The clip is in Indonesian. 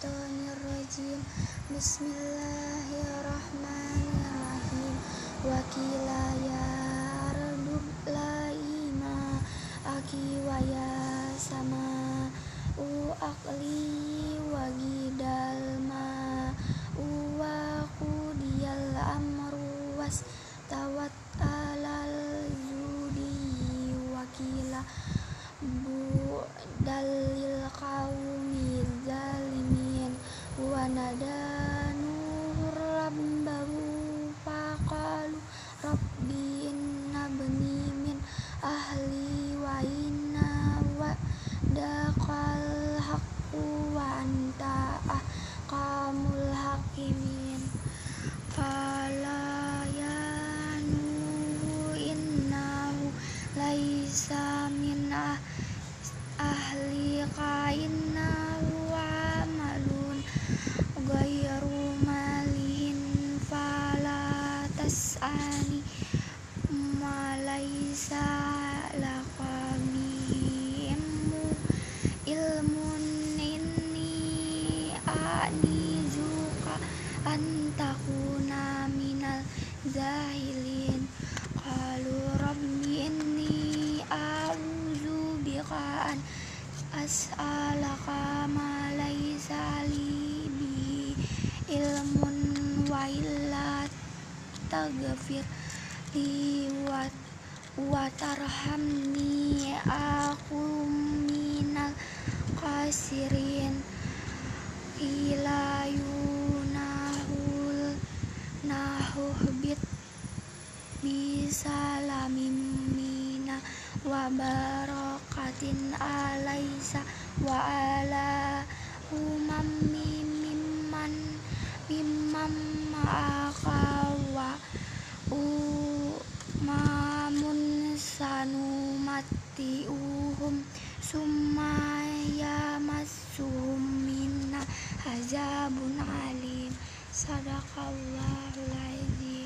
Rajim Bismillahirrahmanirrahim. Wakila ya ardub laima Aki wa ya sama U akli wa gidal ma U wa kudiyal amru was Tawat alal zudi Wakila. ahli kainna wa malun ghairu malihin fala tas'ani malaisa laqami ilmu ilmun inni anizuka antakuna minal zahilin as'alaka ma laisa li bi ilmun wa illa taghfir li wa wa tarhamni aku minal kasirin ila yunahul nahuhbit bisalamim mina wabar rahmatin alaisa wa ala umam mimman mimman ma'aka wa umamun sanumati uhum sumaya masuhum minna hajabun alim. Sadaqallahul azim.